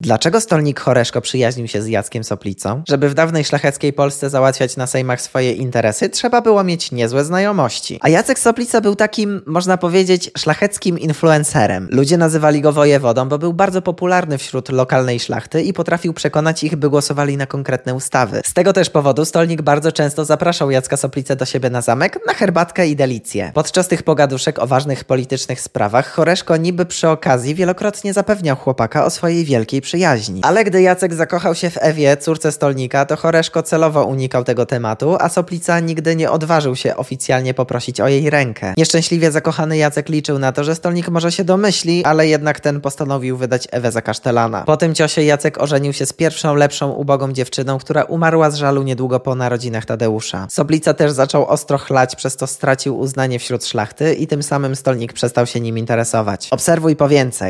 Dlaczego stolnik Horeszko przyjaźnił się z Jackiem Soplicą? Żeby w dawnej szlacheckiej Polsce załatwiać na sejmach swoje interesy, trzeba było mieć niezłe znajomości. A Jacek Soplica był takim, można powiedzieć, szlacheckim influencerem. Ludzie nazywali go wojewodą, bo był bardzo popularny wśród lokalnej szlachty i potrafił przekonać ich, by głosowali na konkretne ustawy. Z tego też powodu stolnik bardzo często zapraszał Jacka Soplicę do siebie na zamek na herbatkę i delicję. Podczas tych pogaduszek o ważnych politycznych sprawach Horeszko niby przy okazji wielokrotnie zapewniał chłopaka o swojej wielkiej przyjaźni. Ale gdy Jacek zakochał się w Ewie, córce stolnika, to Horeszko celowo unikał tego tematu, a Soplica nigdy nie odważył się oficjalnie poprosić o jej rękę. Nieszczęśliwie zakochany Jacek liczył na to, że stolnik może się domyśli, ale jednak ten postanowił wydać Ewę za kasztelana. Po tym ciosie Jacek ożenił się z pierwszą, lepszą, ubogą dziewczyną, która umarła z żalu niedługo po narodzinach Tadeusza. Soplica też zaczął ostro chlać, przez to stracił uznanie wśród szlachty i tym samym stolnik przestał się nim interesować. Obserwuj po więcej.